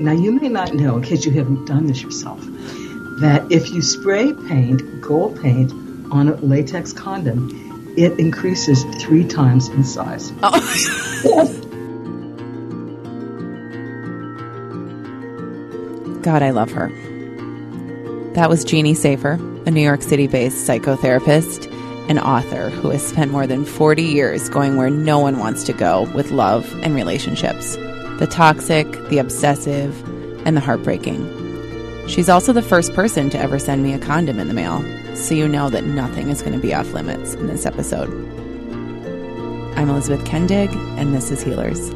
Now, you may not know, in case you haven't done this yourself, that if you spray paint, gold paint, on a latex condom, it increases three times in size. Oh. God, I love her. That was Jeanne Safer, a New York City based psychotherapist and author who has spent more than 40 years going where no one wants to go with love and relationships the toxic, the obsessive, and the heartbreaking. She's also the first person to ever send me a condom in the mail, so you know that nothing is going to be off limits in this episode. I'm Elizabeth Kendig, and this is Healers.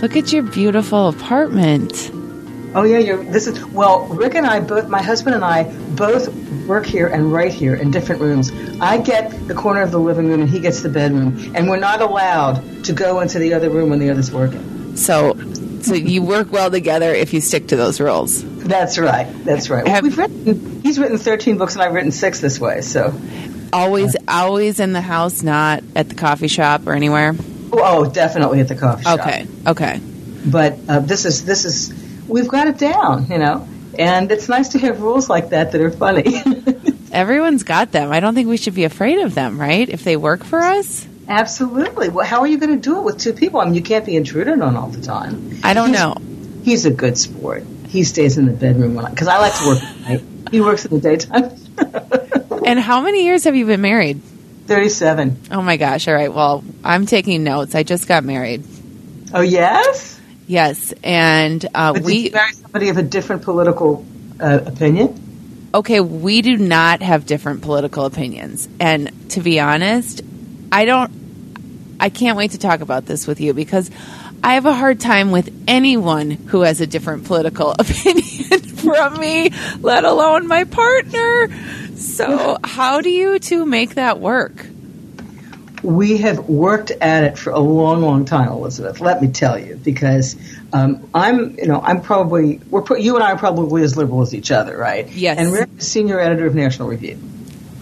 Look at your beautiful apartment. Oh yeah, you're, this is well. Rick and I both, my husband and I, both work here and write here in different rooms. I get the corner of the living room, and he gets the bedroom, and we're not allowed to go into the other room when the other's working. So, so you work well together if you stick to those rules. That's right. That's right. Have- We've written. He's written thirteen books, and I've written six this way. So, Always, always in the house, not at the coffee shop or anywhere. oh, definitely at the coffee shop. Okay, okay. But uh, this is this is we've got it down, you know. And it's nice to have rules like that that are funny. Everyone's got them. I don't think we should be afraid of them, right? If they work for us, Absolutely. Well, how are you going to do it with two people? I mean, you can't be intruded on all the time. I don't He's- know. He's a good sport. He stays in the bedroom because I like to work at night. He works in the daytime. And how many years have you been married? Thirty-seven. Oh my gosh! All right. Well, I'm taking notes. I just got married. Oh yes. Yes, and uh, we you marry somebody of a different political uh, opinion? okay. We do not have different political opinions, and to be honest, I don't. I can't wait to talk about this with you because I have a hard time with anyone who has a different political opinion from me, let alone my partner. So, how do you two make that work? We have worked at it for a long, long time, Elizabeth. Let me tell you, because um, I'm, you know, I'm probably we're you and I are probably as liberal as each other, right? Yes. And Rick is senior editor of National Review,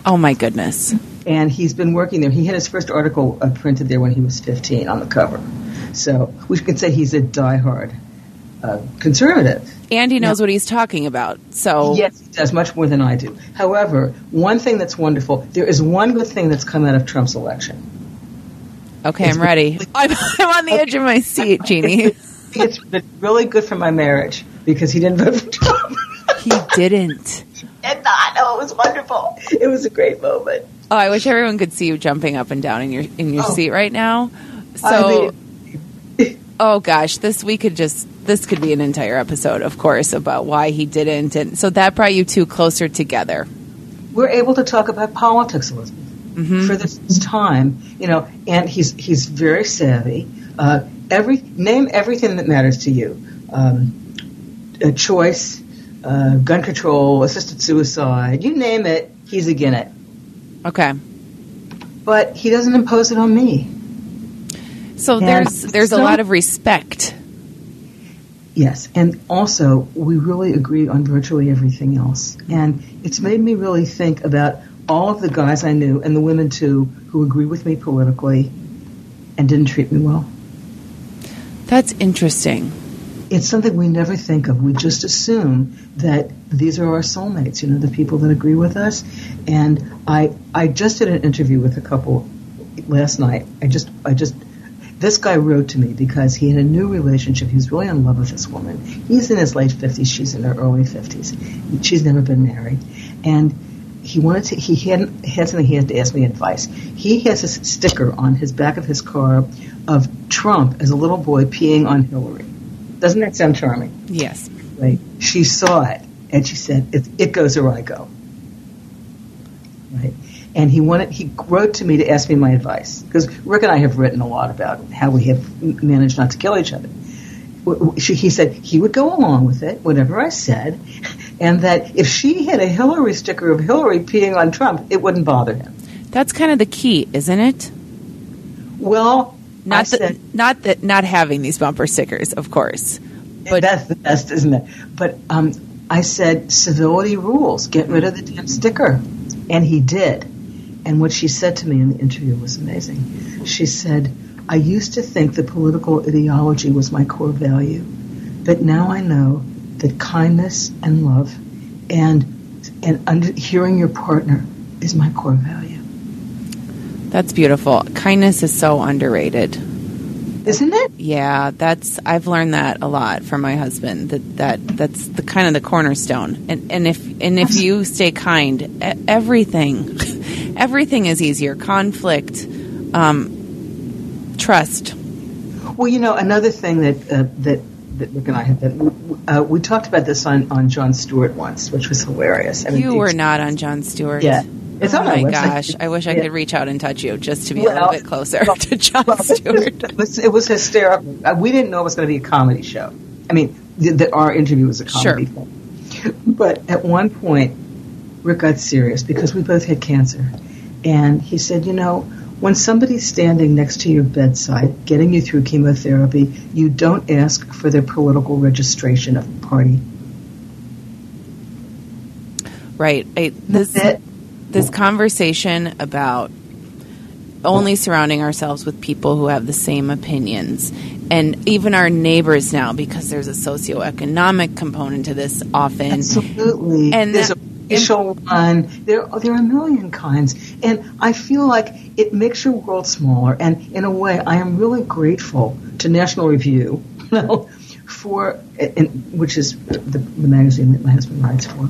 Oh my goodness. and he's been working there. He had his first article uh, printed there when he was 15 on the cover, so we could say he's a diehard uh, conservative. And he knows what he's talking about. So, Yes, he does much more than I do. However, one thing that's wonderful, there is one good thing that's come out of Trump's election. okay, I'm ready. I'm, I'm on the edge of my seat, Jeanne. It's been really good for my marriage because he didn't vote for Trump. He didn't. and I know it was wonderful. It was a great moment. Oh, I wish everyone could see you jumping up and down in your in your Oh. seat right now. So, I mean, oh gosh, this we could just this could be an entire episode, of course, about why he didn't, and so that brought you two closer together. we're able to talk about politics, Elizabeth, for the first time. You know, and he's he's very savvy. Uh, every name everything that matters to you: um, a choice, uh, gun control, assisted suicide. You name it, he's again it. Okay, But he doesn't impose it on me. so And there's there's a lot of respect. Yes, and also we really agree on virtually everything else. And it's made me really think about all of the guys I knew and the women too who agree with me politically and didn't treat me well. That's interesting. It's something we never think of. We just assume that these are our soulmates, you know, the people that agree with us. And I I just did an interview with a couple last night. I just I just this guy wrote to me because he had a new relationship. He was really in love with this woman. He's in his late fifties. She's in her early fifties. She's never been married, and he wanted to. He hadn't had something he had to ask me advice. He has a sticker on his back of his car of Trump as a little boy peeing on Hillary. Doesn't that sound charming? Yes. Right. She saw it and she said, "It, it goes where I go." Right. And he wanted he wrote to me to ask me my advice because Rick and I have written a lot about how we have managed not to kill each other. He said he would go along with it, whatever I said, and that if she had a Hillary sticker of Hillary peeing on Trump, it wouldn't bother him. That's kind of the key, isn't it? Well, not that, not that, not having these bumper stickers, of course. But that's the best, isn't it? But um, I said civility rules. Get rid of the damn sticker, and he did. And what she said to me in the interview was amazing. She said, "I used to think that political ideology was my core value, but now I know that kindness and love, and and under, hearing your partner is my core value." That's beautiful. Kindness is so underrated. Isn't it? Yeah, that's I've learned that a lot from my husband. That that that's the kind of the cornerstone. And and if and if you stay kind, everything everything is easier. Conflict, um, trust. Well, you know, another thing that uh, that that Rick and I had that uh, we talked about this on on Jon Stewart once, which was hilarious. I mean, you were not on Jon Stewart. Yeah. It's oh my, my gosh! I wish I yeah. could reach out and touch you just to be well, a little bit closer well, to Jon well, Stewart. It was, it was hysterical. Uh, we didn't know it was going to be a comedy show. I mean, that our interview was a comedy sure. film. But at one point, Rick got serious because we both had cancer, and he said, "You know, when somebody's standing next to your bedside, getting you through chemotherapy, you don't ask for their political registration of the party." Right. I, this this conversation about only surrounding ourselves with people who have the same opinions. And even our neighbors now because there's a socioeconomic component to this often. Absolutely. And there's that, a racial one. There there are a million kinds and i feel like it makes your world smaller and in a way i am really grateful to national review for and, which is the, the magazine that my husband writes for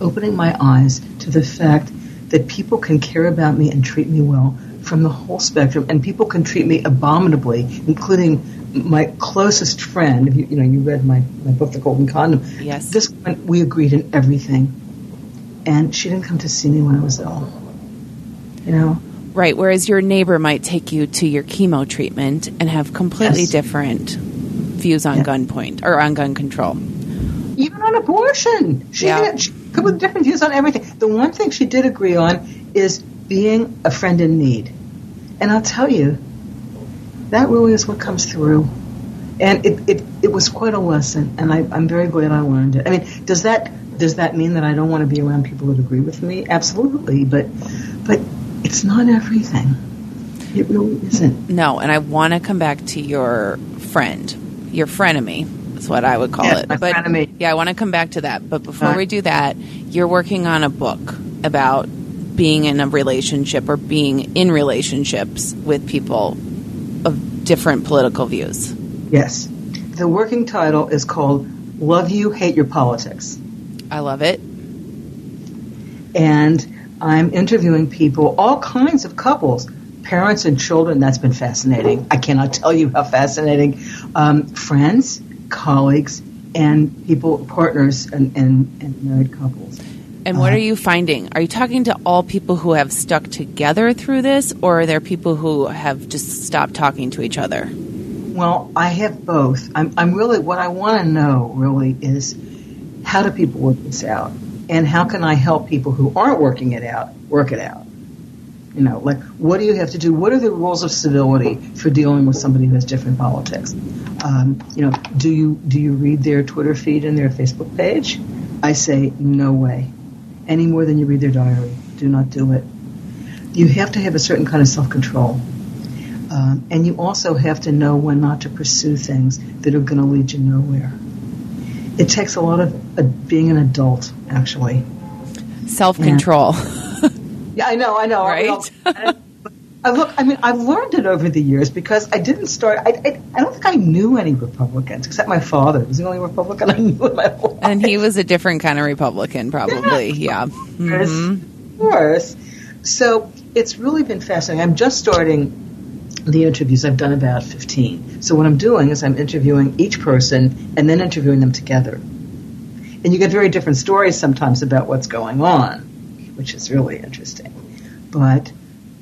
opening my eyes to the fact that people can care about me and treat me well from the whole spectrum, and people can treat me abominably, including my closest friend. You, you, know, you read my, my book, The Golden Condom. Yes. This one, we agreed in everything, and she didn't come to see me when I was ill. You know. Right. Whereas your neighbor might take you to your chemo treatment and have completely Yes. different views on Yeah. gun point or on gun control. even on abortion. She Yeah. had she with different views on everything. The one thing she did agree on is being a friend in need. And I'll tell you, that really is what comes through. And it, it, it was quite a lesson, and I, I'm very glad I learned it. I mean, does that does that mean that I don't want to be around people that agree with me? Absolutely, but but it's not everything. It really isn't. No, and I want to come back to your friend, your frenemy. That's what I would call Yeah, it. my but frenemy. yeah, I want to come back to that. But before Right. we do that, you're working on a book about being in a relationship or being in relationships with people of different political views. Yes. The working title is called "Love You, Hate Your Politics." I love it. and I'm interviewing people, all kinds of couples, parents and children. That's been fascinating. I cannot tell you how fascinating. Um, friends, colleagues, and people, partners, and, and, and married couples. And what Uh, are you finding? Are you talking to all people who have stuck together through this, or are there people who have just stopped talking to each other? Well, I have both. I'm, I'm really what I want to know really is how do people work this out, and how can I help people who aren't working it out work it out? You know, like what do you have to do? What are the rules of civility for dealing with somebody who has different politics? Um, you know, do you do you read their Twitter feed and their Facebook page? I say no way, any more than you read their diary. Do not do it. You have to have a certain kind of self control. Um, and you also have to know when not to pursue things that are going to lead you nowhere. It takes a lot of uh, being an adult, actually. Self control. Yeah, I know, I know. Right? I, I look, I mean, I've learned it over the years because I didn't start. I, I, I don't think I knew any Republicans except my father. He was the only Republican I knew in my whole life. and he was a different kind of Republican, probably. Yeah. Yes, Mhm. Of course. So it's really been fascinating. I'm just starting the interviews. I've done about 15. So what I'm doing is I'm interviewing each person and then interviewing them together. And you get very different stories sometimes about what's going on, which is really interesting. but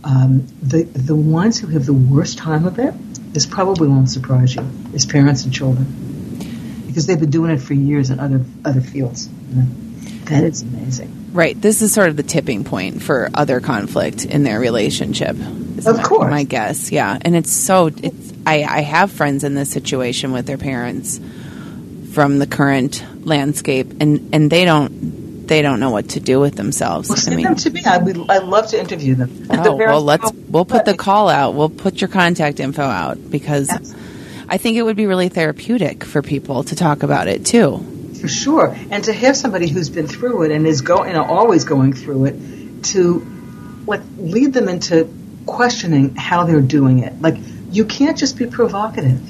um, the the ones who have the worst time of it, this probably won't surprise you, is parents and children, because they've been doing it for years in other other fields. You know? That is amazing. Right. This is sort of the tipping point for other conflict in their relationship. Of course. My guess. Yeah. And it's so, it's, I, I have friends in this situation with their parents from the current landscape and, and they don't, they don't know what to do with themselves. Well, I send mean, them to me. I would. I love to interview them. Oh, well, let's, we'll put the call out. We'll put your contact info out because Yes. I think it would be really therapeutic for people to talk about it too. For sure, and to have somebody who's been through it and is going, you know, always going through it, to like lead them into questioning how they're doing it. Like you can't just be provocative,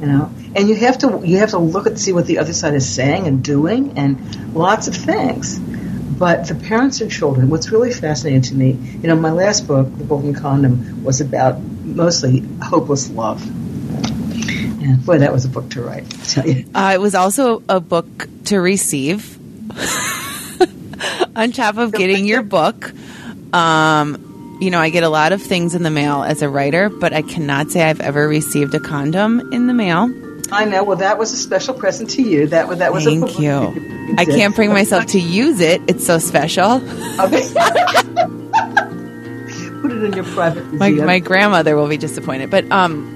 you know, and you have to you have to look at see what the other side is saying and doing, and lots of things. But the parents and children, what's really fascinating to me, you know, my last book, The Golden Condom, was about mostly hopeless love. And boy, that was a book to write. I tell you. Uh, it was also a book to receive. On top of getting your book, um, you know, I get a lot of things in the mail as a writer, but I cannot say I've ever received a condom in the mail. I know. Well, that was a special present to you. That was that was. a Thank you. you I can't bring myself to use it. It's so special. Okay. Put it in your private My, my grandmother will be disappointed. But um,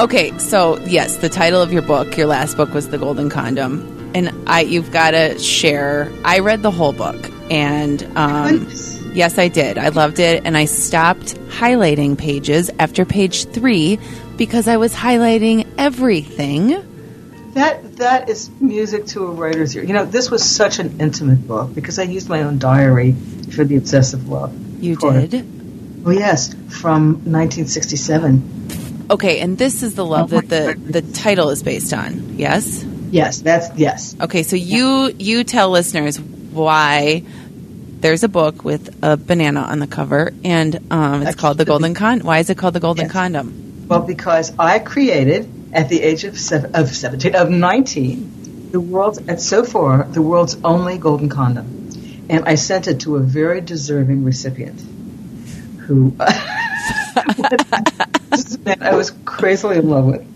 okay, so yes, the title of your book, your last book was The Golden Condom, and I you've got to share. I read the whole book, and um, yes, I did. I loved it, and I stopped highlighting pages after page three because I was highlighting everything. That that is music to a writer's ear. You know, this was such an intimate book because I used my own diary for the obsessive love. You did. Oh yes, from 1967. Okay, and this is the love that the the title is based on. Yes. Yes, that's yes. Okay, so you you tell listeners why there's a book with a banana on the cover, and um, it's called the Golden Con. Why is it called the Golden Yes. Condom? Well, because I created at the age of seven, of 17 of 19 the world's and so far the world's only golden condom, and I sent it to a very deserving recipient who this man I was crazily in love with.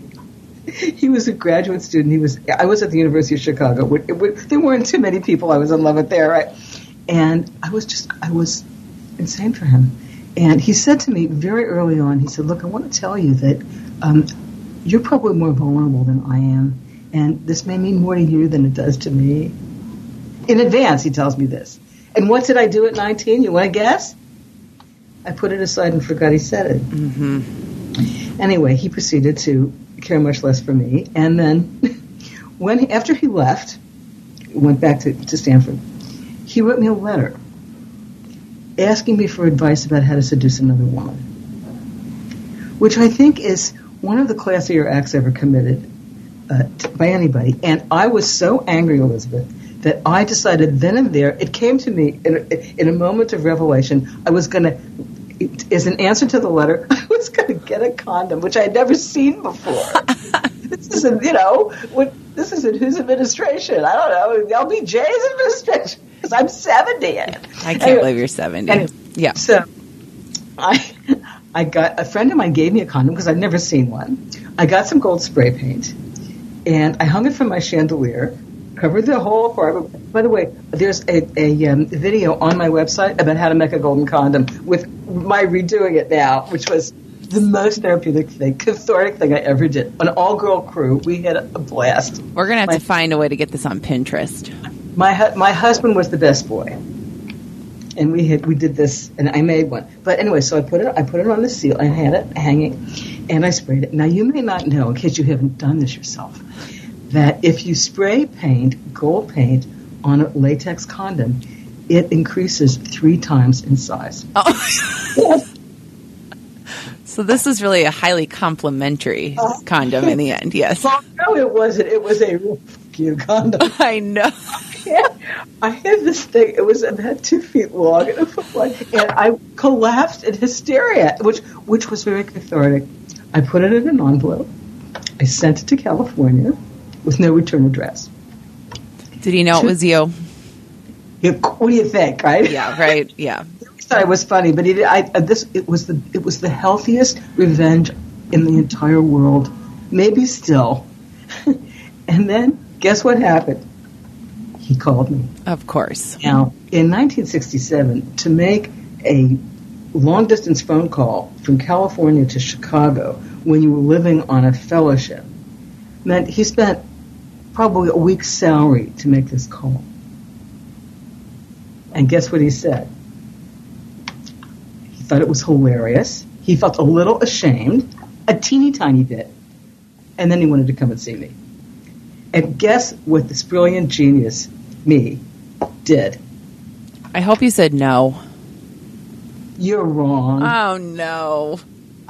He was a graduate student. He was. I was at the University of Chicago. It- it- There weren't too many people I was in love with there, right? And I was just. I was insane for him. And he said to me very early on. He said, "Look, I want to tell you that um, you're probably more vulnerable than I am, and this may mean more to you than it does to me." In advance, he tells me this. And what did I do at 19? You want to guess? I put it aside and forgot he said it. Mm-hmm. Anyway, he proceeded to care much less for me, and then when after he left, went back to, to Stanford, he wrote me a letter asking me for advice about how to seduce another woman, which I think is one of the classier acts ever committed uh, by anybody. And I was so angry, Elizabeth, that I decided then and there, it came to me in a, in a moment of revelation, I was going to, as an answer to the letter, was going to get a condom, which I had never seen before. this isn't, you know, what, this isn't whose administration? I don't know, LBJ's administration, because I'm 70. I can't Anyway, believe you're seventy. anyway, yeah. So, I I got a friend of mine gave me a condom because I'd never seen one. I got some gold spray paint, and I hung it from my chandelier, covered the whole apartment. By the way, there's a, a um, video on my website about how to make a golden condom with my redoing it now, which was the most therapeutic thing, cathartic thing I ever did. An all-girl crew, we had a blast. We're gonna have My- to find a way to get this on Pinterest. My hu- my husband was the best boy, and we had we did this, and I made one. But anyway, so I put it I put it on the seal and had it hanging, and I sprayed it. Now you may not know, in case you haven't done this yourself, that if you spray paint, gold paint, on a latex condom, it increases three times in size. Oh. So this is really a highly complimentary condom in the end. Yes, Well, no, it wasn't. It was a real fuck you condom. I know. Yeah, I had this thing. It was about two feet long and a foot wide, and I collapsed in hysteria, which which was very cathartic. I put it in an envelope. I sent it to California, with no return address. Did he know it was you? You- What do you think, right? Yeah, right. Yeah. I thought it was funny, but it, I, uh, this it was the it was the healthiest revenge in the entire world, maybe still. and then guess what happened? He called me. Of course. Now, in 1967, to make a long distance phone call from California to Chicago when you were living on a fellowship meant he spent probably a week's salary to make this call. And guess what he said? Thought it was hilarious. He felt a little ashamed, a teeny tiny bit. And then he wanted to come and see me. And guess what this brilliant genius, me, did? I hope you said no. You're wrong. Oh no.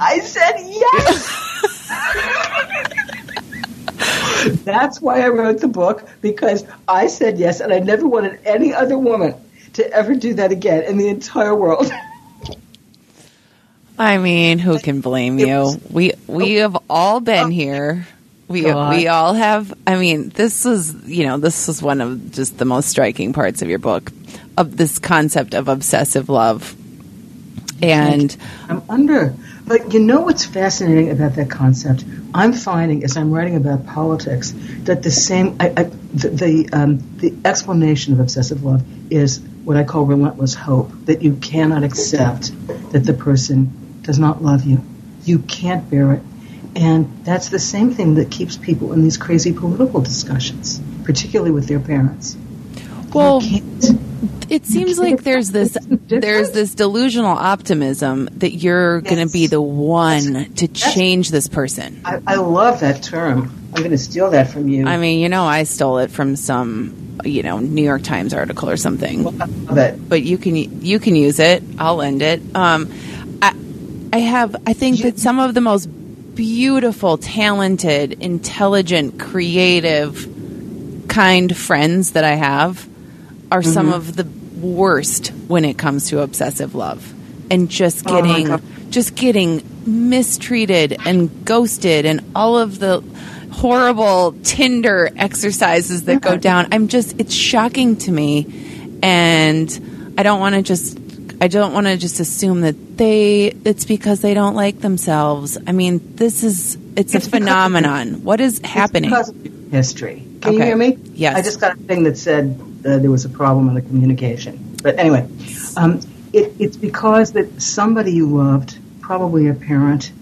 I said yes. That's why I wrote the book because I said yes, and I never wanted any other woman to ever do that again in the entire world. I mean, who can blame you? We we have all been here. We God. we all have. I mean, this was you know this was one of just the most striking parts of your book of this concept of obsessive love, and I'm under. But you know what's fascinating about that concept? I'm finding as I'm writing about politics that the same I, I, the the, um, the explanation of obsessive love is what I call relentless hope that you cannot accept that the person does not love you. You can't bear it. And that's the same thing that keeps people in these crazy political discussions, particularly with their parents. well, it seems like there's this there's this delusional optimism that you're going to be the one to change this person. I, I love that term. I'm going to steal that from you. I mean, you know, I stole it from some, you know, New York Times article or something. it. But you can you can use it. I'll end it. Um, I have I think that some of the most beautiful, talented, intelligent, creative, kind friends that I have are some mm-hmm. of the worst when it comes to obsessive love. And just Oh getting God. just getting mistreated and ghosted and all of the horrible Tinder exercises that go down. I'm just it's shocking to me. And I don't want to just I don't want to just assume that they it's because they don't like themselves. I mean, this is it's a It's because- phenomenon. What is happening? Because of history. Can you hear me? Yes. I just got a thing that said uh, there was a problem in the communication. But anyway, um, it, it's because that somebody you loved, probably a parent,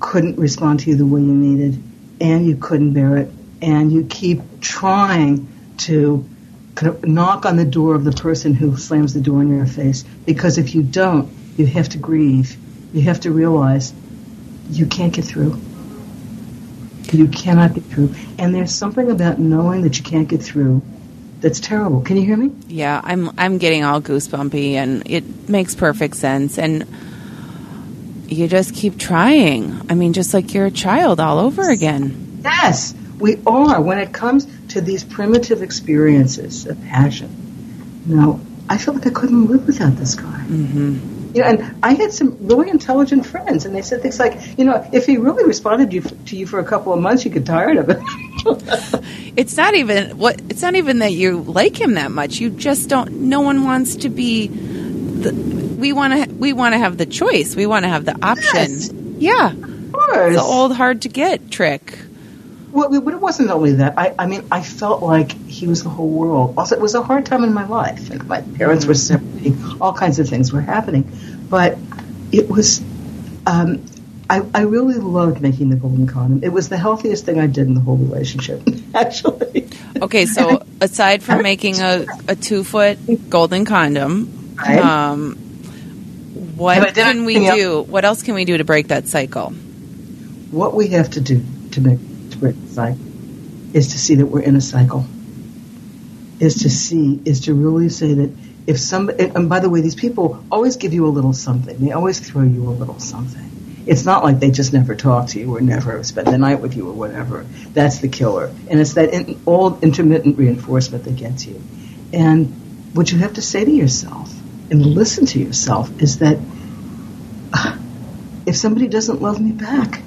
couldn't respond to you the way you needed, and you couldn't bear it, and you keep trying to kind of knock on the door of the person who slams the door in your face. Because if you don't, you have to grieve. You have to realize you can't get through. You cannot get through. And there's something about knowing that you can't get through that's terrible. Can you hear me? Yeah, I'm I'm getting all goosebumpy and it makes perfect sense and you just keep trying. I mean, just like you're a child all over again. Yes, we are. When it comes to these primitive experiences of passion, no, I feel like I couldn't live without this guy. Mm-hmm. You know, and I had some really intelligent friends, and they said things like, you know, if he really responded you, to you for a couple of months, you get tired of it. It's not even what it's not even that you like him that much. You just don't no one wants to be the, we want to we want to have the choice. We want to have the option. Yes. Yeah. of course. The old hard to get trick. Well, but it wasn't only that. I, I mean, I felt like he was the whole world. Also, it was a hard time in my life. And my parents were separating. All kinds of things were happening. But it was, um, I, I really loved making the golden condom. It was the healthiest thing I did in the whole relationship, actually. Okay, so aside from making a, a two foot golden condom, Right. um, what can we do? What else can we do to break that cycle? What we have to do to make is to see that we're in a cycle. Is to see, is to really say that if somebody, and by the way, these people always give you a little something. They always throw you a little something. It's not like they just never talk to you or never spend the night with you or whatever. That's the killer. And it's that in, old intermittent reinforcement that gets you. And what you have to say to yourself and listen to yourself is that ah, if somebody doesn't love me back,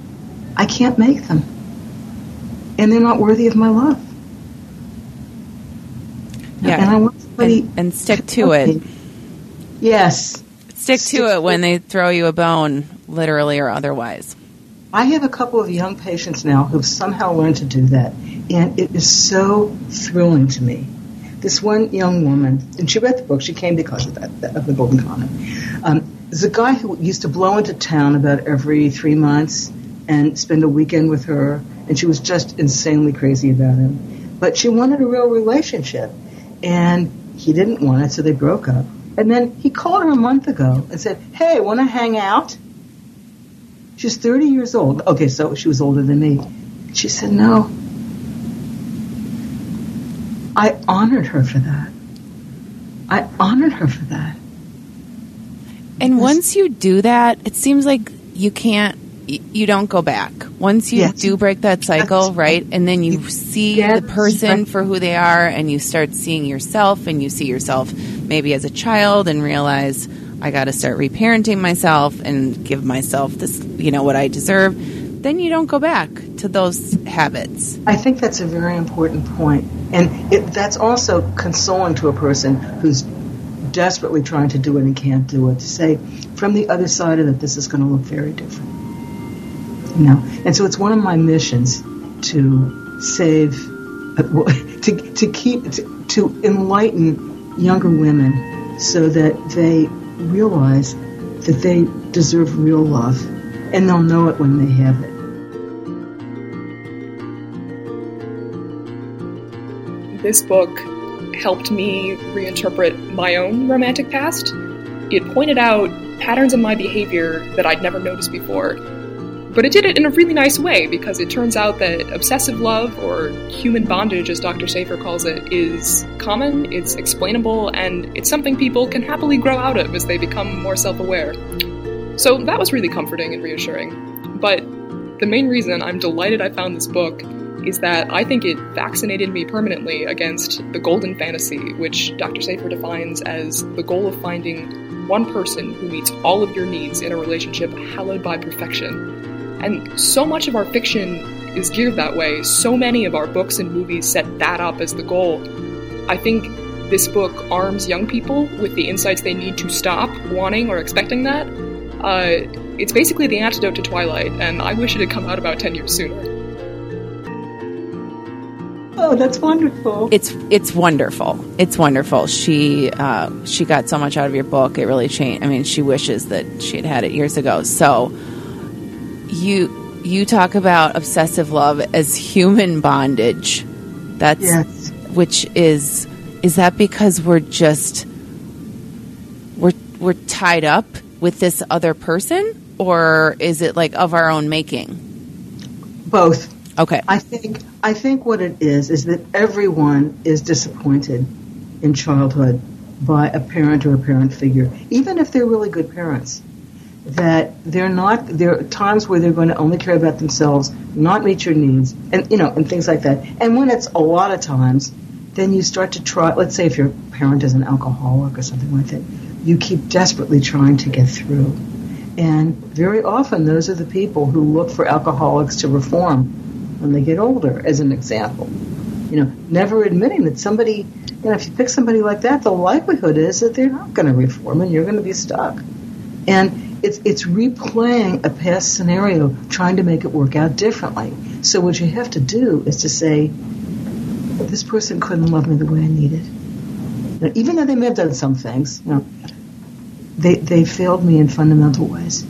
I can't make them. And they're not worthy of my love. Yeah. And I want somebody And, and stick to help it. me. Yes. Stick Stick to to it when it. they throw you a bone, literally or otherwise. I have a couple of young patients now who've somehow learned to do that, and it is so thrilling to me. This one young woman, and she read the book. She came because of that, that of the Golden Condom. Um, there's a guy who used to blow into town about every three months and spend a weekend with her, and she was just insanely crazy about him. But she wanted a real relationship, and he didn't want it, so they broke up. And then he called her a month ago and said, "Hey, want to hang out?" She's 30 years old. Okay, so she was older than me. She said no. I honored her for that. I honored her for that. And once you do that, it seems like you can't, you don't go back. Once you Yes. do break that cycle, That's- right? And then you see Yes, the person for who they are and you start seeing yourself and you see yourself maybe as a child and realize, I got to start reparenting myself and give myself this, you know, what I deserve. Then you don't go back to those habits. I think that's a very important point. And it, that's also consoling to a person who's desperately trying to do it and can't do it to say, from the other side of it, this is going to look very different. You know? And so it's one of my missions to save, to, to keep, to, to enlighten younger women so that they realize that they deserve real love and they'll know it when they have it. this book helped me reinterpret my own romantic past. It pointed out patterns in my behavior that I'd never noticed before. But it did it in a really nice way because it turns out that obsessive love, or human bondage as Dr. Safer calls it, is common, it's explainable, and it's something people can happily grow out of as they become more self aware. So that was really comforting and reassuring. But the main reason I'm delighted I found this book is that I think it vaccinated me permanently against the golden fantasy, which Dr. Safer defines as the goal of finding one person who meets all of your needs in a relationship hallowed by perfection. And so much of our fiction is geared that way. So many of our books and movies set that up as the goal. I think this book arms young people with the insights they need to stop wanting or expecting that. Uh, it's basically the antidote to Twilight, and I wish it had come out about 10 years sooner. Oh, that's wonderful. It's it's wonderful. It's wonderful. She uh, she got so much out of your book. It really changed. I mean, she wishes that she had had it years ago. So you you talk about obsessive love as human bondage. That's Yes. which is is that because we're just we're we're tied up with this other person or is it like of our own making? Both. Okay. I think I think what it is is that everyone is disappointed in childhood by a parent or a parent figure, even if they're really good parents. That they're not. There are times where they're going to only care about themselves, not meet your needs, and you know, and things like that. And when it's a lot of times, then you start to try. Let's say if your parent is an alcoholic or something like that, you keep desperately trying to get through. And very often, those are the people who look for alcoholics to reform when they get older, as an example. You know, never admitting that somebody, you know, if you pick somebody like that, the likelihood is that they're not going to reform and you're going to be stuck. And it's, it's replaying a past scenario, trying to make it work out differently. So what you have to do is to say, this person couldn't love me the way I needed. Know, even though they may have done some things, you know, they, they failed me in fundamental ways.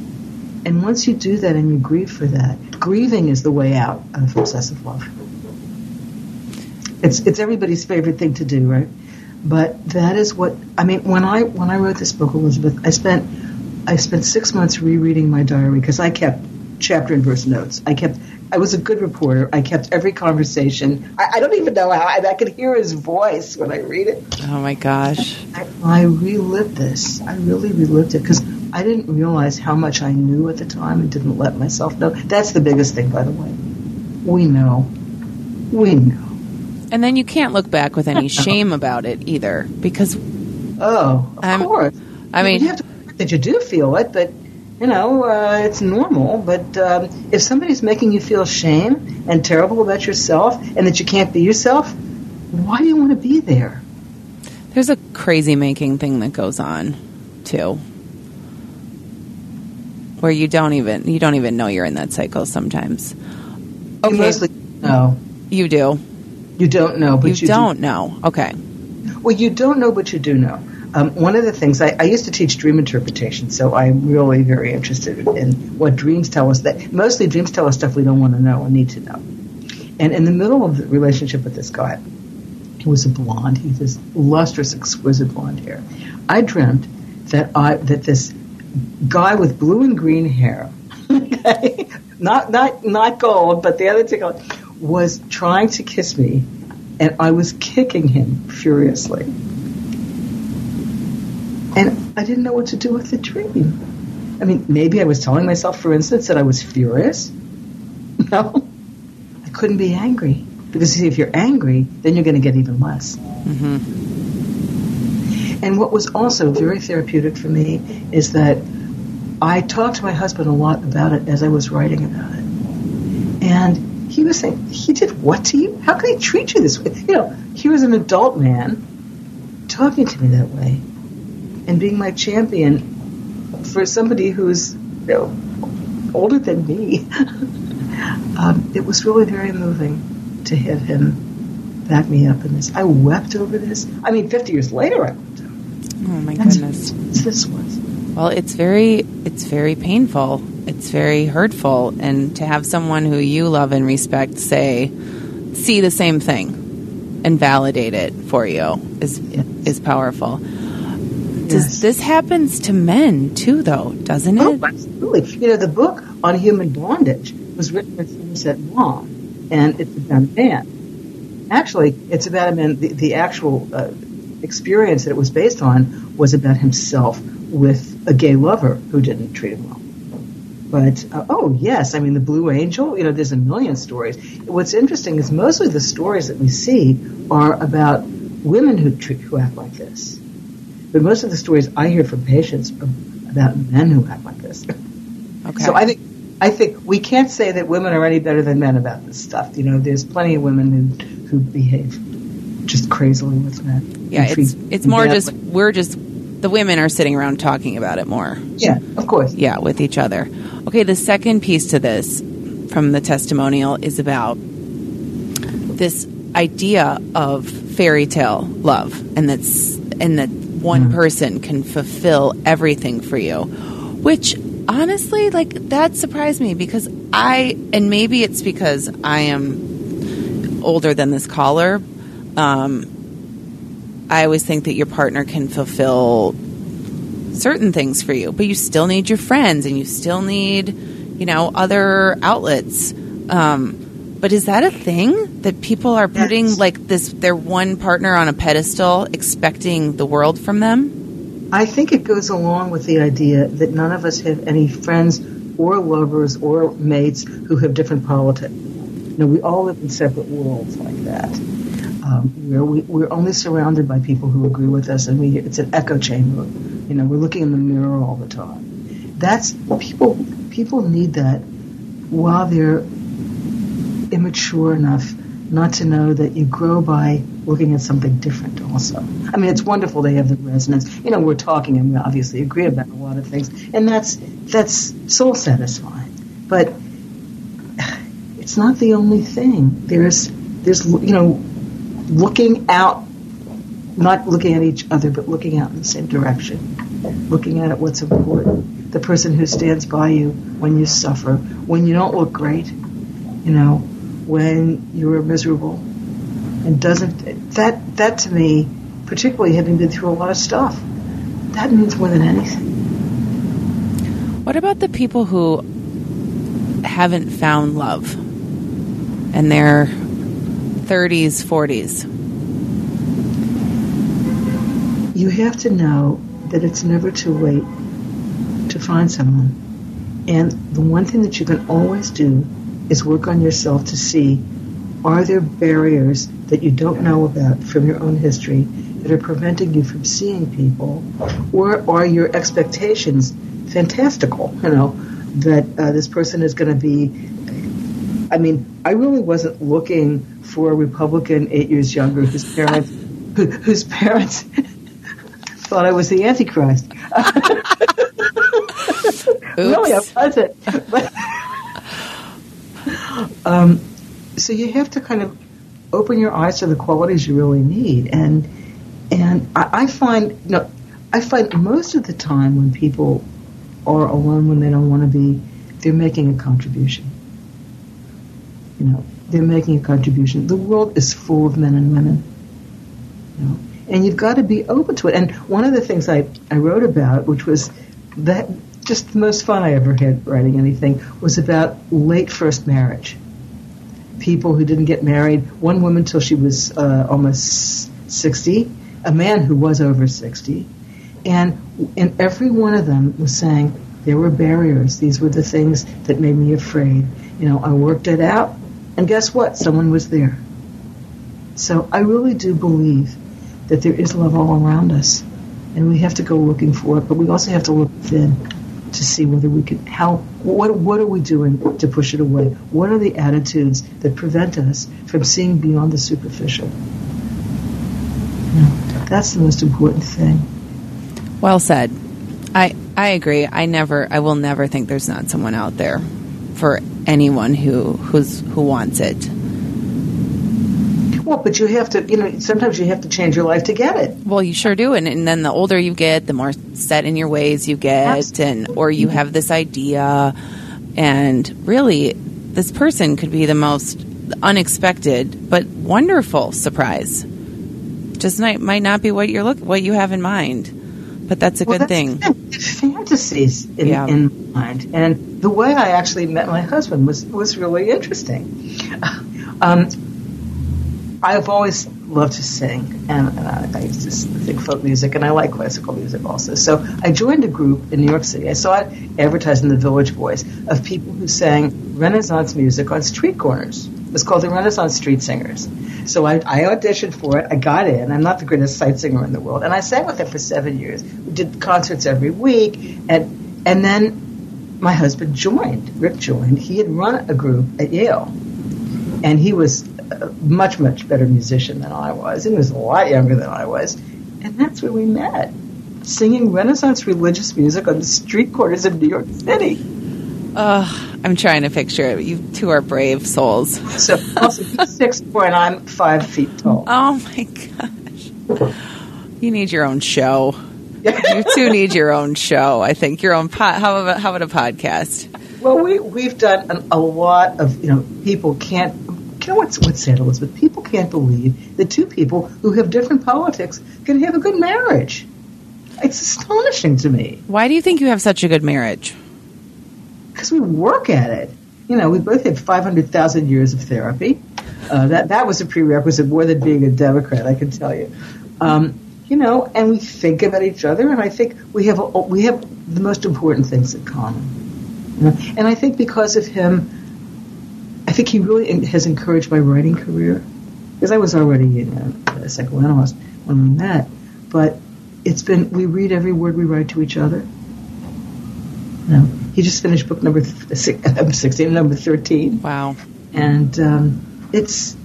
And once you do that and you grieve for that, grieving is the way out of obsessive love. It's it's everybody's favorite thing to do, right? But that is what I mean. When I when I wrote this book, Elizabeth, I spent I spent six months rereading my diary because I kept chapter and verse notes. I kept. I was a good reporter. I kept every conversation. I, I don't even know how I, I could hear his voice when I read it. oh my gosh. I, I relived this. I really relived it because I didn't realize how much I knew at the time and didn't let myself know. That's the biggest thing, by the way. We know. We know. And then you can't look back with any shame about it either because Oh, of I'm- course. I mean- you have to that you do feel it, but You know, uh, it's normal. But um, if somebody's making you feel shame and terrible about yourself and that you can't be yourself, why do you want to be there? There's a crazy making thing that goes on too. Where you don't even you don't even know you're in that cycle sometimes. You Okay. mostly know. You do. You don't know, but You, you, do don't know. Okay. Well, you don't know, but you do know. Um, one of the things I, I used to teach dream interpretation, so I'm really very interested in what dreams tell us. That mostly dreams tell us stuff we don't want to know or need to know. And in the middle of the relationship with this guy, he was a blonde. He had this lustrous, exquisite blonde hair. I dreamt that I that this guy with blue and green hair, okay, not not not gold, but the other colors, was trying to kiss me, and I was kicking him furiously. And I didn't know what to do with the dream. I mean, maybe I was telling myself, for instance, that I was furious. No, I couldn't be angry because see, if you're angry, then you're going to get even less. Mm-hmm. And what was also very therapeutic for me is that I talked to my husband a lot about it as I was writing about it. And he was saying, he did what to you? How can he treat you this way? You know, he was an adult man talking to me that way and being my champion for somebody who's, you know, older than me. um, it was really very moving to have him back me up in this. I wept over this. I mean, 50 years later, I wept over it. Oh my That's goodness. what this was. Well, it's very it's very painful. It's very hurtful and to have someone who you love and respect say see the same thing and validate it for you is is powerful. Does Yes. this happens to men too though, doesn't it? Oh, absolutely. You know, the book on human bondage was written by Somerset Maugham, and it's about a man. Actually, it's about a man. The, the actual uh, experience that it was based on was about himself with a gay lover who didn't treat him well. But uh, oh yes, I mean the Blue Angel. You know, there's a million stories. What's interesting is mostly the stories that we see are about women who treat, who act like this. But most of the stories I hear from patients are about men who act like this. Okay. So I think I think we can't say that women are any better than men about this stuff. You know, there's plenty of women who who behave just crazily with men. yeah, it's it's more badly. just we're just the women are sitting around talking about it more. yeah, of course. yeah, with each other. Okay, the second piece to this from the testimonial is about this idea of fairy tale love and that's and that one person can fulfill everything for you. Which honestly, like that surprised me because I and maybe it's because I am older than this caller. Um, I always think that your partner can fulfill certain things for you, but you still need your friends and you still need, you know, other outlets. Um, but is that a thing that people are putting Yes. like this their one partner on a pedestal, expecting the world from them? I think it goes along with the idea that none of us have any friends or lovers or mates who have different politics. You know, we all live in separate worlds like that. Um, where we, we're only surrounded by people who agree with us, and we, it's an echo chamber. You know, we're looking in the mirror all the time. That's people. People need that while they're immature enough not to know that you grow by looking at something different also. I mean, it's wonderful they have the resonance. You know, we're talking and we obviously agree about a lot of things, and that's that's soul satisfying. But it's not the only thing. There's there's you know, looking out, not looking at each other, but looking out in the same direction, looking at what's important. The person who stands by you when you suffer, when you don't look great, you know, when you're miserable, and doesn't that that to me, particularly having been through a lot of stuff, that means more than anything. What about the people who haven't found love and their 30s, 40s? You have to know that it's never too late to find someone. And the one thing that you can always do is work on yourself to see are there barriers that you don't know about from your own history that are preventing you from seeing people? Or are your expectations fantastical. You know that uh, this person is going to be. I mean, I really wasn't looking for a Republican eight years younger whose parents who, whose parents thought I was the Antichrist. really, I wasn't. But, um, so you have to kind of open your eyes to the qualities you really need, and and I, I find you know, I find most of the time when people are alone when they don't want to be, they're making a contribution. You know, they're making a contribution. The world is full of men and women. You know, and you've got to be open to it. And one of the things I, I wrote about, which was that just the most fun I ever had writing anything, was about late first marriage. People who didn't get married, one woman till she was uh, almost 60, a man who was over 60, and, and every one of them was saying there were barriers. These were the things that made me afraid. You know, I worked it out, and guess what? Someone was there. So I really do believe that there is love all around us, and we have to go looking for it. But we also have to look within to see whether we can help. what what are we doing to push it away? What are the attitudes that prevent us from seeing beyond the superficial? that's the most important thing. Well said. I I agree. I never I will never think there's not someone out there for anyone who who's who wants it. Well, but you have to, you know, sometimes you have to change your life to get it. Well, you sure do, and, and then the older you get, the more set in your ways you get, Absolutely. and or you have this idea, and really, this person could be the most unexpected but wonderful surprise. Just might might not be what you're look what you have in mind, but that's a well, good that's thing. Fantasies in, yeah. in mind, and the way I actually met my husband was was really interesting. Um, I've always loved to sing, and uh, I used to think folk music, and I like classical music also. So I joined a group in New York City. I saw it advertised in the Village Voice of people who sang Renaissance music on street corners. It was called the Renaissance Street Singers. So I, I auditioned for it. I got in. I'm not the greatest sight singer in the world, and I sang with them for seven years. We did concerts every week, and and then my husband joined. Rick joined. He had run a group at Yale, and he was much, much better musician than I was. He was a lot younger than I was. And that's where we met, singing Renaissance religious music on the street corners of New York City. Uh, I'm trying to picture it. You two are brave souls. So, also, he's six four and I'm five feet tall. Oh my gosh! You need your own show. you two need your own show. I think your own. Po- how about how about a podcast? Well, we we've done an, a lot of you know people can't you know what's what's sad, Elizabeth? People can't believe that two people who have different politics can have a good marriage. It's astonishing to me. Why do you think you have such a good marriage? Because we work at it. You know, we both had 500,000 years of therapy. Uh, that that was a prerequisite more than being a Democrat, I can tell you. Um, you know, and we think about each other, and I think we have a, we have the most important things in common. You know? And I think because of him, I think he really has encouraged my writing career because I was already you know, a psychoanalyst when we met, but it's been we read every word we write to each other. You know, he just finished book number th- sixteen, number thirteen. Wow! And um, it's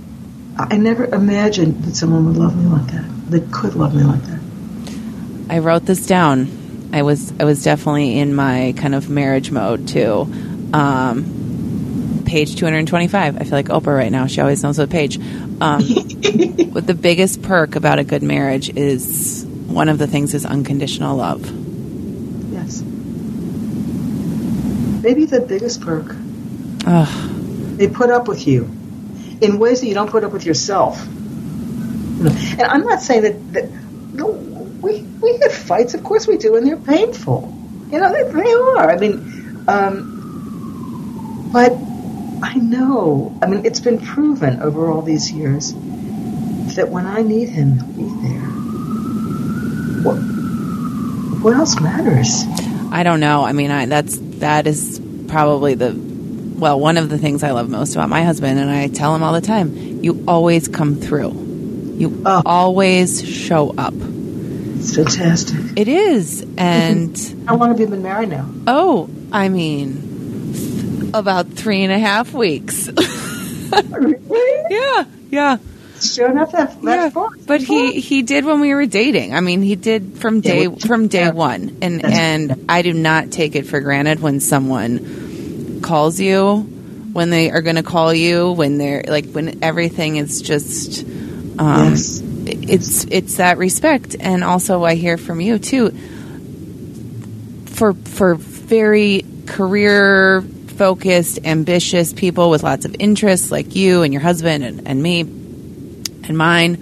I never imagined that someone would love me like that. That could love me like that. I wrote this down. I was I was definitely in my kind of marriage mode too. Um, page 225. I feel like Oprah right now. She always knows the page. Um, what the biggest perk about a good marriage is one of the things is unconditional love. Yes. Maybe the biggest perk. Ugh. They put up with you in ways that you don't put up with yourself. And I'm not saying that, that no, we, we have fights, of course we do, and they're painful. You know, they, they are. I mean, um, but I know. I mean, it's been proven over all these years that when I need him, he'll be there. What, what else matters? I don't know. I mean, I, that's that is probably the well, one of the things I love most about my husband, and I tell him all the time: you always come through. You oh. always show up. It's fantastic. It is. And How long have you been married now? oh, I mean, about three and a half weeks. Really? yeah, yeah. Sure enough, that, yeah. far. But he he did when we were dating. I mean, he did from day well, from day yeah. one, and That's- and I do not take it for granted when someone calls you, when they are going to call you, when they're like when everything is just. Um, Yes. It's it's that respect, and also I hear from you too. For for very career focused, ambitious people with lots of interests, like you and your husband and, and me and mine,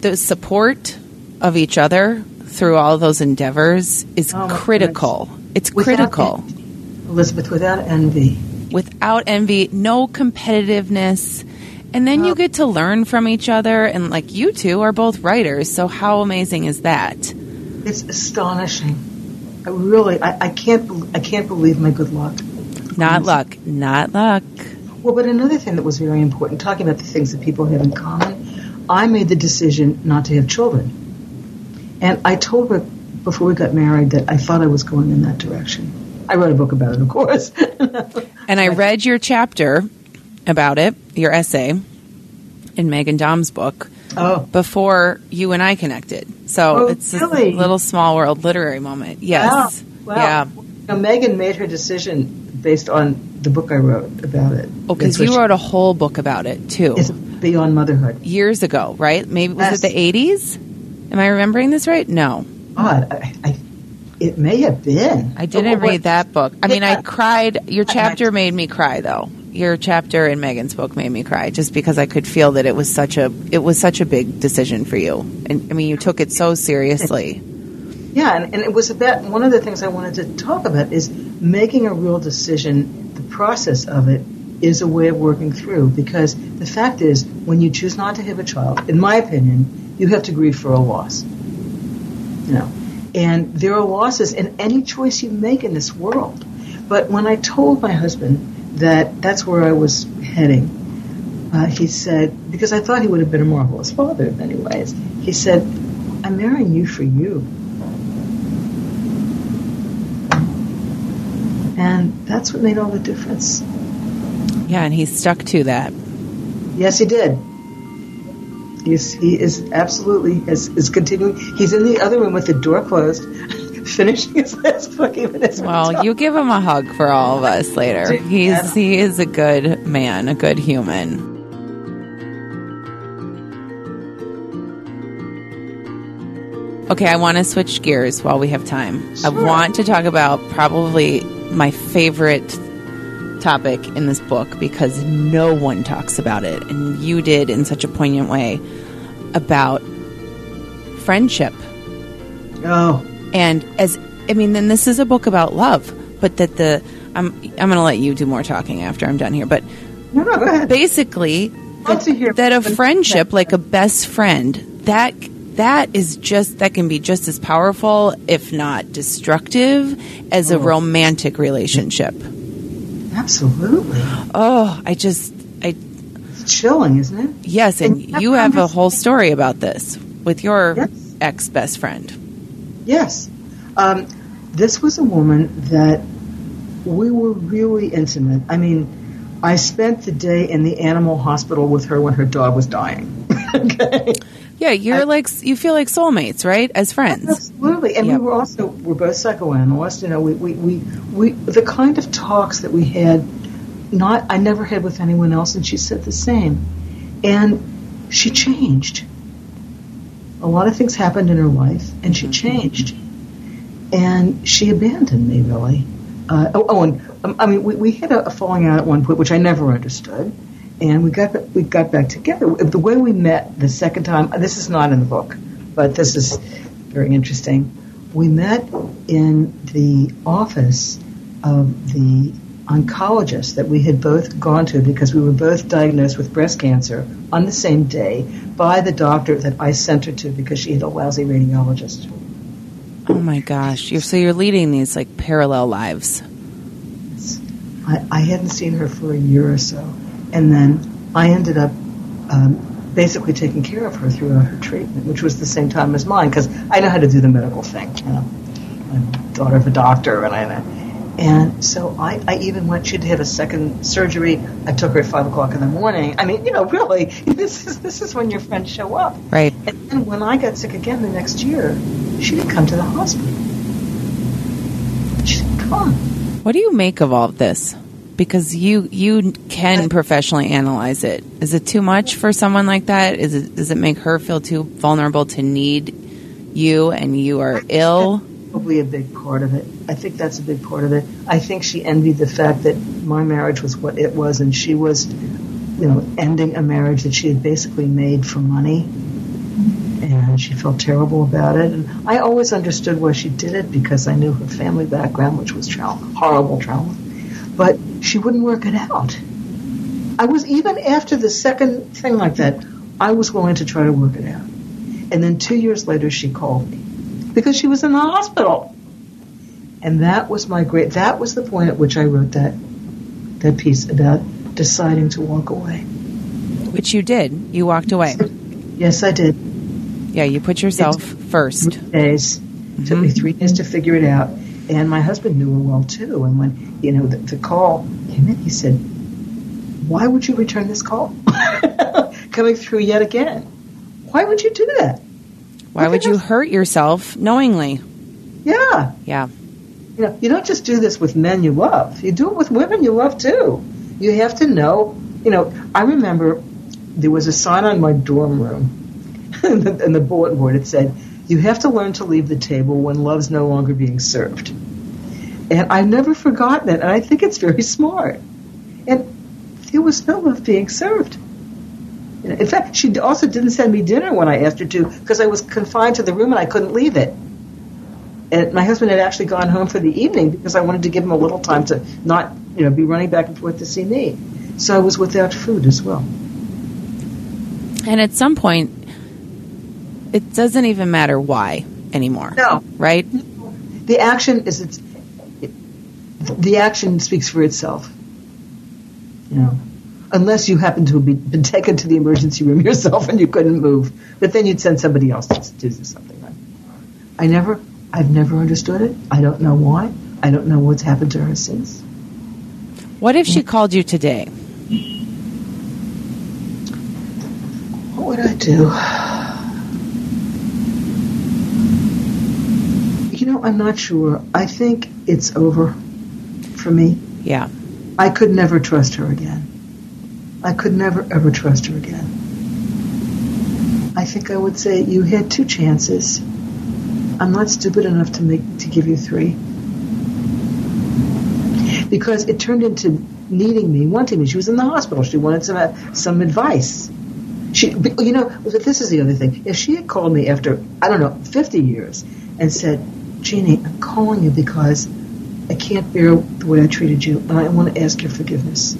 the support of each other through all those endeavors is Oh, critical. It's Without critical. envy. Elizabeth, without envy. Without envy, no competitiveness. And then you oh. get to learn from each other. And like you two are both writers. So how amazing is that? It's astonishing. I really, I, I can't, I can't believe my good luck. Not luck. Not luck. Well, but another thing that was very important, talking about the things that people have in common, I made the decision not to have children. And I told her before we got married that I thought I was going in that direction. I wrote a book about it, of course. And I read your chapter about it, your essay in Meghan Daum's book. Oh, before you and I connected. So Oh, it's really? little small world literary moment. Yes. Wow. wow. Yeah. Now, Meghan made her decision based on the book I wrote about it. Oh, because you wrote a whole book about it too. It's beyond motherhood. Years ago, right? Maybe was it the eighties? Am I remembering this right? No. God, I, I, it may have been. I didn't But- read that book. I mean I cried your chapter made me cry though. Your chapter in Meghan's book made me cry just because I could feel that it was such a it was such a big decision for you. And I mean you took it so seriously. Yeah, and, and it was about one of the things I wanted to talk about is making a real decision. The process of it is a way of working through because the fact is, when you choose not to have a child, in my opinion, you have to grieve for a loss. You know, and there are losses in any choice you make in this world. But when I told my husband that that's where I was heading, uh, he said, because I thought he would have been a marvelous father in many ways, he said, I'm marrying you for you. And that's what made all the difference. Yeah, and he stuck to that. Yes, he did. He's, he is absolutely is, is continuing. He's in the other room with the door closed, finishing his last book. Even as Well, you give him a hug for all of us later. He's he is a good man, a good human. Okay, I want to switch gears while we have time. I want to talk about probably my favorite topic in this book because no one talks about it, and you did in such a poignant way about friendship. oh, And as I mean, then this is a book about love, but that the I'm I'm going to let you do more talking after I'm done here. But no, no, go ahead. basically, hear- that a friendship, like a best friend, that that is just that can be just as powerful, if not destructive, as a oh. romantic relationship. Absolutely, Oh, I just I it's chilling, isn't it? yes, and And you have a whole story about this with your Yes. ex best friend. Yes. Um, this was a woman that we were really intimate. I mean, I spent the day in the animal hospital with her when her dog was dying. okay. Yeah, you're like you feel like soulmates, right? As friends. Absolutely, and Yep. we were also we're both psychoanalysts. You know, we, we, we, we the kind of talks that we had, not I never had with anyone else, and she said the same. And she changed. A lot of things happened in her life, and she changed. And she abandoned me, really. Uh, oh, oh, and um, I mean, we, we had a, a falling out at one point, which I never understood. And we got we got back together. The way we met the second time, this is not in the book, but this is very interesting. We met in the office of the oncologist that we had both gone to because we were both diagnosed with breast cancer on the same day by the doctor that I sent her to because she had a lousy radiologist. Oh my gosh! You're so you're leading these like parallel lives. I, I hadn't seen her for a year or so, and then I ended up um, basically taking care of her throughout her treatment, which was the same time as mine because I know how to do the medical thing. You know, I'm daughter of a doctor, and I and so I, I even went. She'd have a second surgery. I took her at five o'clock in the morning. I mean, you know, really, this is this is when your friends show up. Right. And then when I got sick again the next year, she didn't come to the hospital. She didn't come. What do you make of all of this? Because you you can professionally analyze it. Is it too much for someone like that? Is it does it make her feel too vulnerable to need you and you are ill? Probably a big part of it. I think that's a big part of it. I think she envied the fact that my marriage was what it was, and she was, you know, ending a marriage that she had basically made for money, and she felt terrible about it. And I always understood why she did it because I knew her family background, which was trauma, horrible trauma. But she wouldn't work it out. I was even after the second thing like that, I was willing to try to work it out. And then two years later, she called me because she was in the hospital. And that was my great, that was the point at which I wrote that, that piece about deciding to walk away. Which you did. You walked away. Yes, I did. Yeah, you put yourself first. Three days. Took me mm-hmm. three days to figure it out. And my husband knew her well too. And when, you know, the, the call came in, he said, why would you return this call? Coming through yet again. Why would you do that? Why would you hurt yourself knowingly? Yeah. Yeah. You know, you don't just do this with men you love. You do it with women you love too. You have to know. You know, I remember there was a sign on my dorm room, and the, and the bulletin board it said, "You have to learn to leave the table when love's no longer being served." And I've never forgotten it, and I think it's very smart. And there was no love being served. You know, in fact, she also didn't send me dinner when I asked her to because I was confined to the room and I couldn't leave it. And my husband had actually gone home for the evening because I wanted to give him a little time to not, you know, be running back and forth to see me. So I was without food as well. And at some point, it doesn't even matter why anymore. No. Right? The action is it's it, the action speaks for itself. You know, unless you happen to have been, been taken to the emergency room yourself and you couldn't move, but then you'd send somebody else to, do something. I never, I've never understood it. I don't know why. I don't know what's happened to her since. What if she called you today? What would I do? You know, I'm not sure. I think it's over for me. Yeah. I could never trust her again. I could never ever trust her again. I think I would say you had two chances. I'm not stupid enough to make to give you three. Because it turned into needing me, wanting me. She was in the hospital. She wanted some uh, some advice. She, you know, this is the other thing. If she had called me after I don't know 50 years and said, "Jeannie, I'm calling you because I can't bear the way I treated you, and I want to ask your forgiveness."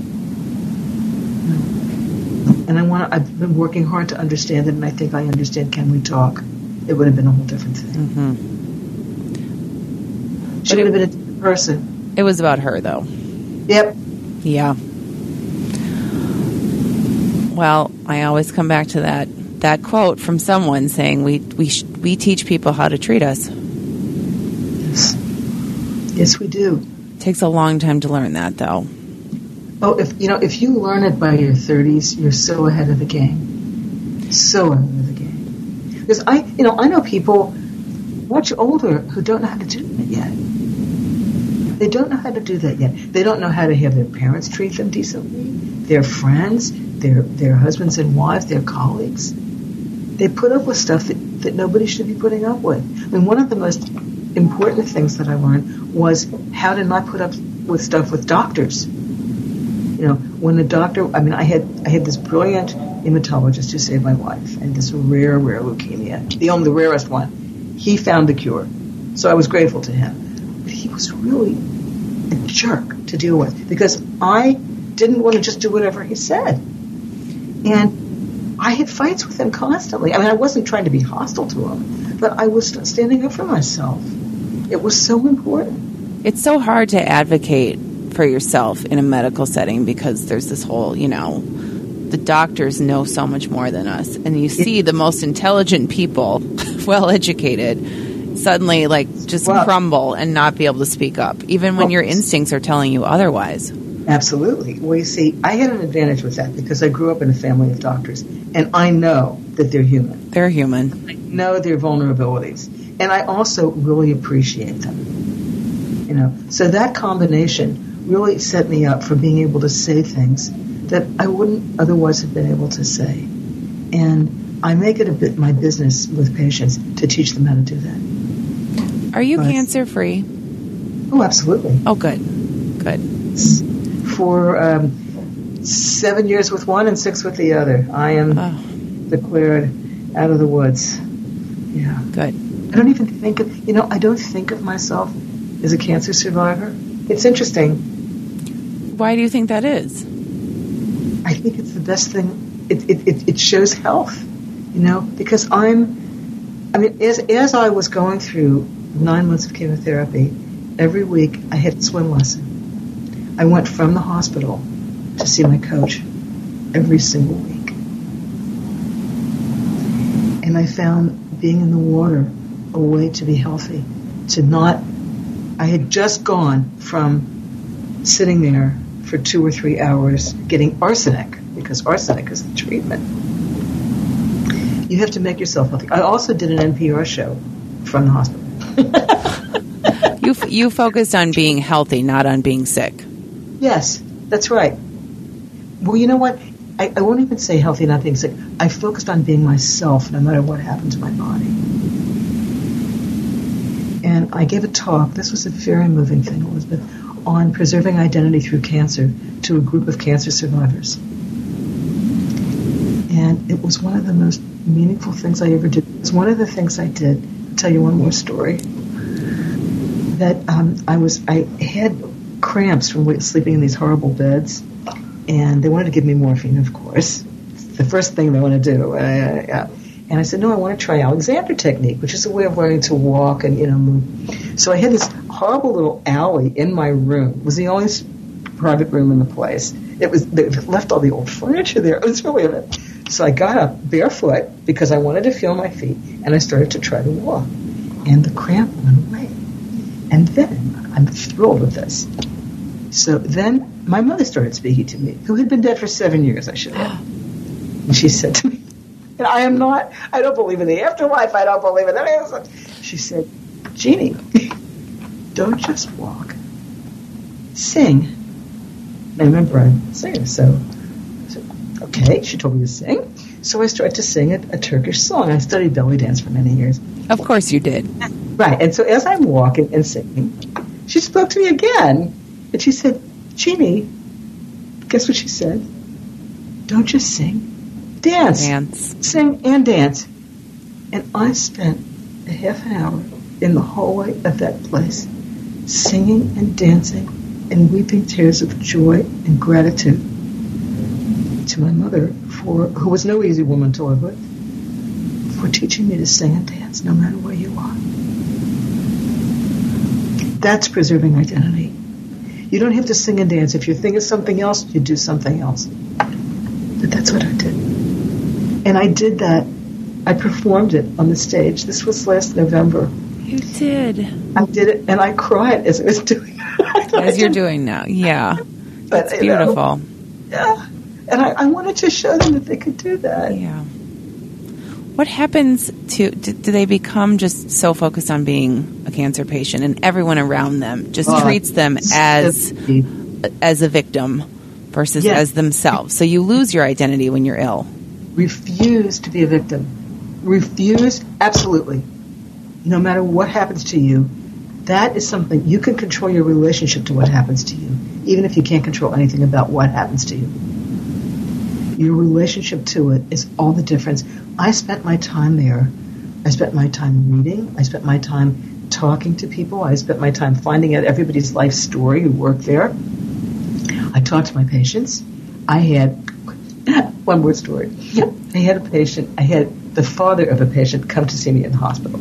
And I want to, I've been working hard to understand it, and I think I understand. Can we talk? It would have been a whole different thing. Mm-hmm. She would have been a different person. It was about her, though. Yep. Yeah. Well, I always come back to that that quote from someone saying we we sh- we teach people how to treat us. Yes. Yes, we do. It takes a long time to learn that, though. Oh, if you know, if you learn it by your thirties, you're so ahead of the game. So ahead of the game. Because I, you know, I know people much older who don't know how to do it yet. They don't know how to do that yet. They don't know how to have their parents treat them decently, their friends, their their husbands and wives, their colleagues. They put up with stuff that, that nobody should be putting up with. I mean, one of the most important things that I learned was how to not put up with stuff with doctors. You know, when a doctor, I mean, I had I had this brilliant hematologist who saved my life, and this rare, rare leukemia, the only the rarest one. He found the cure, so I was grateful to him. But he was really a jerk to deal with because I didn't want to just do whatever he said, and I had fights with him constantly. I mean, I wasn't trying to be hostile to him, but I was standing up for myself. It was so important. It's so hard to advocate for yourself in a medical setting because there's this whole, you know, the doctors know so much more than us, and you see the most intelligent people, well educated, suddenly like just Well- crumble and not be able to speak up, even when Well- your instincts are telling you otherwise. Absolutely. Well, you see, I had an advantage with that because I grew up in a family of doctors, and I know that they're human. They're human. I know their vulnerabilities, and I also really appreciate them. You know, so that combination really set me up for being able to say things that I wouldn't otherwise have been able to say, and I make it a bit my business with patients to teach them how to do that. Are you Right. cancer free? Oh, absolutely. Oh, good. Good. For um, seven years with one and six with the other, I am Oh, declared out of the woods. Yeah. good. I don't even think of, you know, I don't think of myself as a cancer survivor. It's interesting. Why do you think that is? I think it's the best thing. It, it, it, it shows health, you know, because I'm, I mean, as, as I was going through nine months of chemotherapy, every week I had a swim lesson. I went from the hospital to see my coach every single week. And I found being in the water a way to be healthy, to not, I had just gone from sitting there for two or three hours getting arsenic, because arsenic is the treatment. You have to make yourself healthy. I also did an NPR show from the hospital. You f- you focused on being healthy, not on being sick. Yes, that's right. Well, you know what? I, I won't even say healthy, not being sick. I focused on being myself no matter what happened to my body. And I gave a talk, this was a very moving thing, Elizabeth, on preserving identity through cancer to a group of cancer survivors. And it was one of the most meaningful things I ever did. It was one of the things I did. I'll tell you one more story. That um, I was, I had cramps from sleeping in these horrible beds, and they wanted to give me morphine, of course. It's the first thing they want to do. Uh, yeah. And I said, no, I want to try Alexander technique, which is a way of learning to walk and you know move. So I had this horrible little alley in my room. It was the only private room in the place. It was they left all the old furniture there. It was really a bit. So I got up barefoot because I wanted to feel my feet, and I started to try to walk, and the cramp went away. And then I'm thrilled with this. So then my mother started speaking to me, who had been dead for seven years, I should add. And she said to me, and I am not, I don't believe in the afterlife, I don't believe in any of this. She said, Jeannie, don't just walk, sing. And I remember I'm a singer, so I said, okay, she told me to sing. So I started to sing a, a Turkish song. I studied belly dance for many years. Of course you did. Right. And so as I'm walking and singing, she spoke to me again. And she said, Jeannie, guess what she said? Don't just sing, dance. Dance. Sing and dance. And I spent a half an hour in the hallway of that place, singing and dancing and weeping tears of joy and gratitude to my mother for who was no easy woman to live with, for teaching me to sing and dance no matter where you are. That's preserving identity. You don't have to sing and dance. If your thing is something else, you do something else. But that's what I did. And I did that. I performed it on the stage. This was last November. You did. I did it, and I cried as I was doing it. As you're doing now. Yeah. But, It's you know, beautiful. yeah. And I, I wanted to show them that they could do that. Yeah. What happens to do, do they become just so focused on being a cancer patient and everyone around them just Oh, treats them as as a victim versus Yes. as themselves. So you lose your identity when you're ill. refuse to be a victim. Refuse, absolutely. No matter what happens to you, that is something you can control your relationship to what happens to you, even if you can't control anything about what happens to you. Your relationship to it is all the difference. I spent my time there. I spent my time reading. I spent my time talking to people. I spent my time finding out everybody's life story who worked there. I talked to my patients. I had one more story. I had a patient. I had the father of a patient come to see me in the hospital.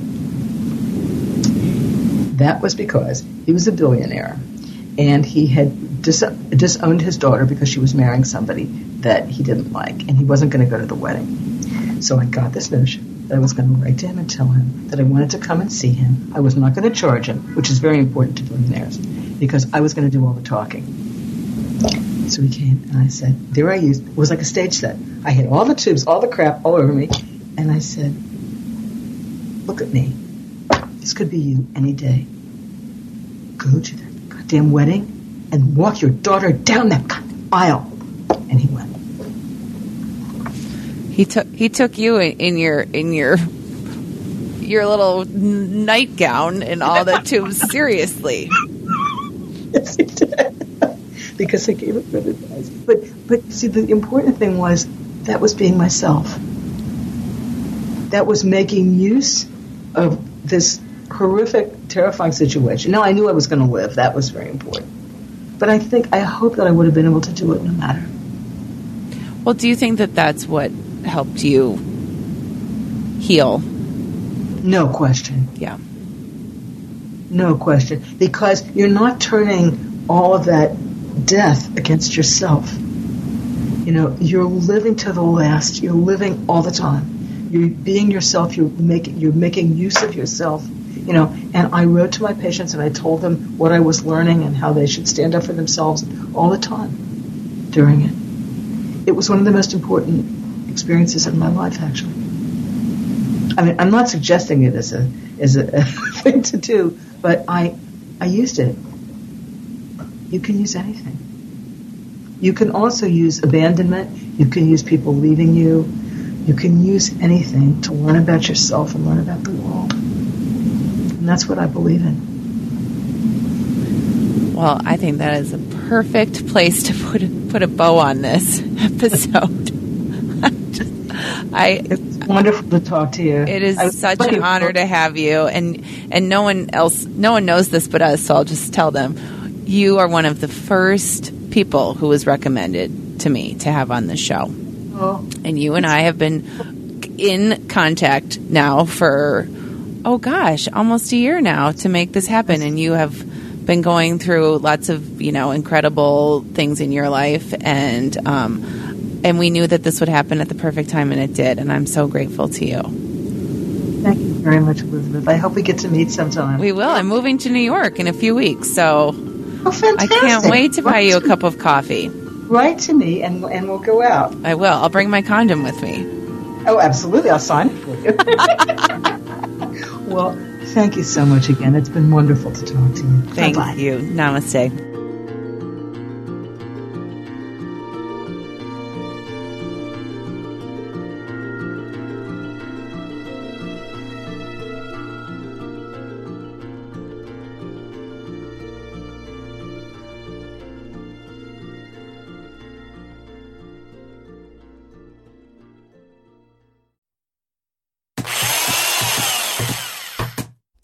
That was because he was a billionaire, and he had dis- disowned his daughter because she was marrying somebody that he didn't like, and he wasn't going to go to the wedding. So I got this notion that I was going to write to him and tell him that I wanted to come and see him. I was not going to charge him, which is very important to billionaires, because I was going to do all the talking. So he came, and I said, there I used, it was like a stage set. I had all the tubes, all the crap all over me, and I said, look at me. This could be you any day. Go to that goddamn wedding and walk your daughter down that goddamn aisle. And he went. He took he took you in, in your in your your little nightgown and all the tubes seriously. Yes, he did. because I gave him good advice. But but see, the important thing was that was being myself. That was making use of this horrific, terrifying situation. Now I knew I was going to live. That was very important. But I think I hope that I would have been able to do it no matter. Well, do you think that that's what helped you heal? No question. Yeah. No question. Because you're not turning all of that death against yourself. You know, you're living to the last. You're living all the time. You're being yourself. You're making you're making use of yourself. You know, and I wrote to my patients and I told them what I was learning and how they should stand up for themselves all the time during it. It was one of the most important experiences in my life, actually. I mean, I'm not suggesting it as a as a, a thing to do, but I I used it. You can use anything. You can also use abandonment. You can use people leaving you. You can use anything to learn about yourself and learn about the world. And that's what I believe in. Well, I think that is a perfect place to put a, put a bow on this episode. I It's wonderful to talk to you. It is I such an honor to have you, and and no one else, no one knows this but us. So I'll just tell them, you are one of the first people who was recommended to me to have on the show, Oh, and you and I have been in contact now for oh gosh, almost a year now to make this happen, and you have been going through lots of you know incredible things in your life, and um, and we knew that this would happen at the perfect time, and it did, and I'm so grateful to you. thank you very much, Elizabeth. I hope we get to meet sometime. We will. I'm moving to New York in a few weeks, so oh, I can't wait to buy you a cup of coffee. Write to me and, and we'll go out. I will. I'll bring my condom with me. Oh, absolutely. I'll sign it for you. well, thank you so much again. It's been wonderful to talk to you. Thank Bye-bye. you. Namaste.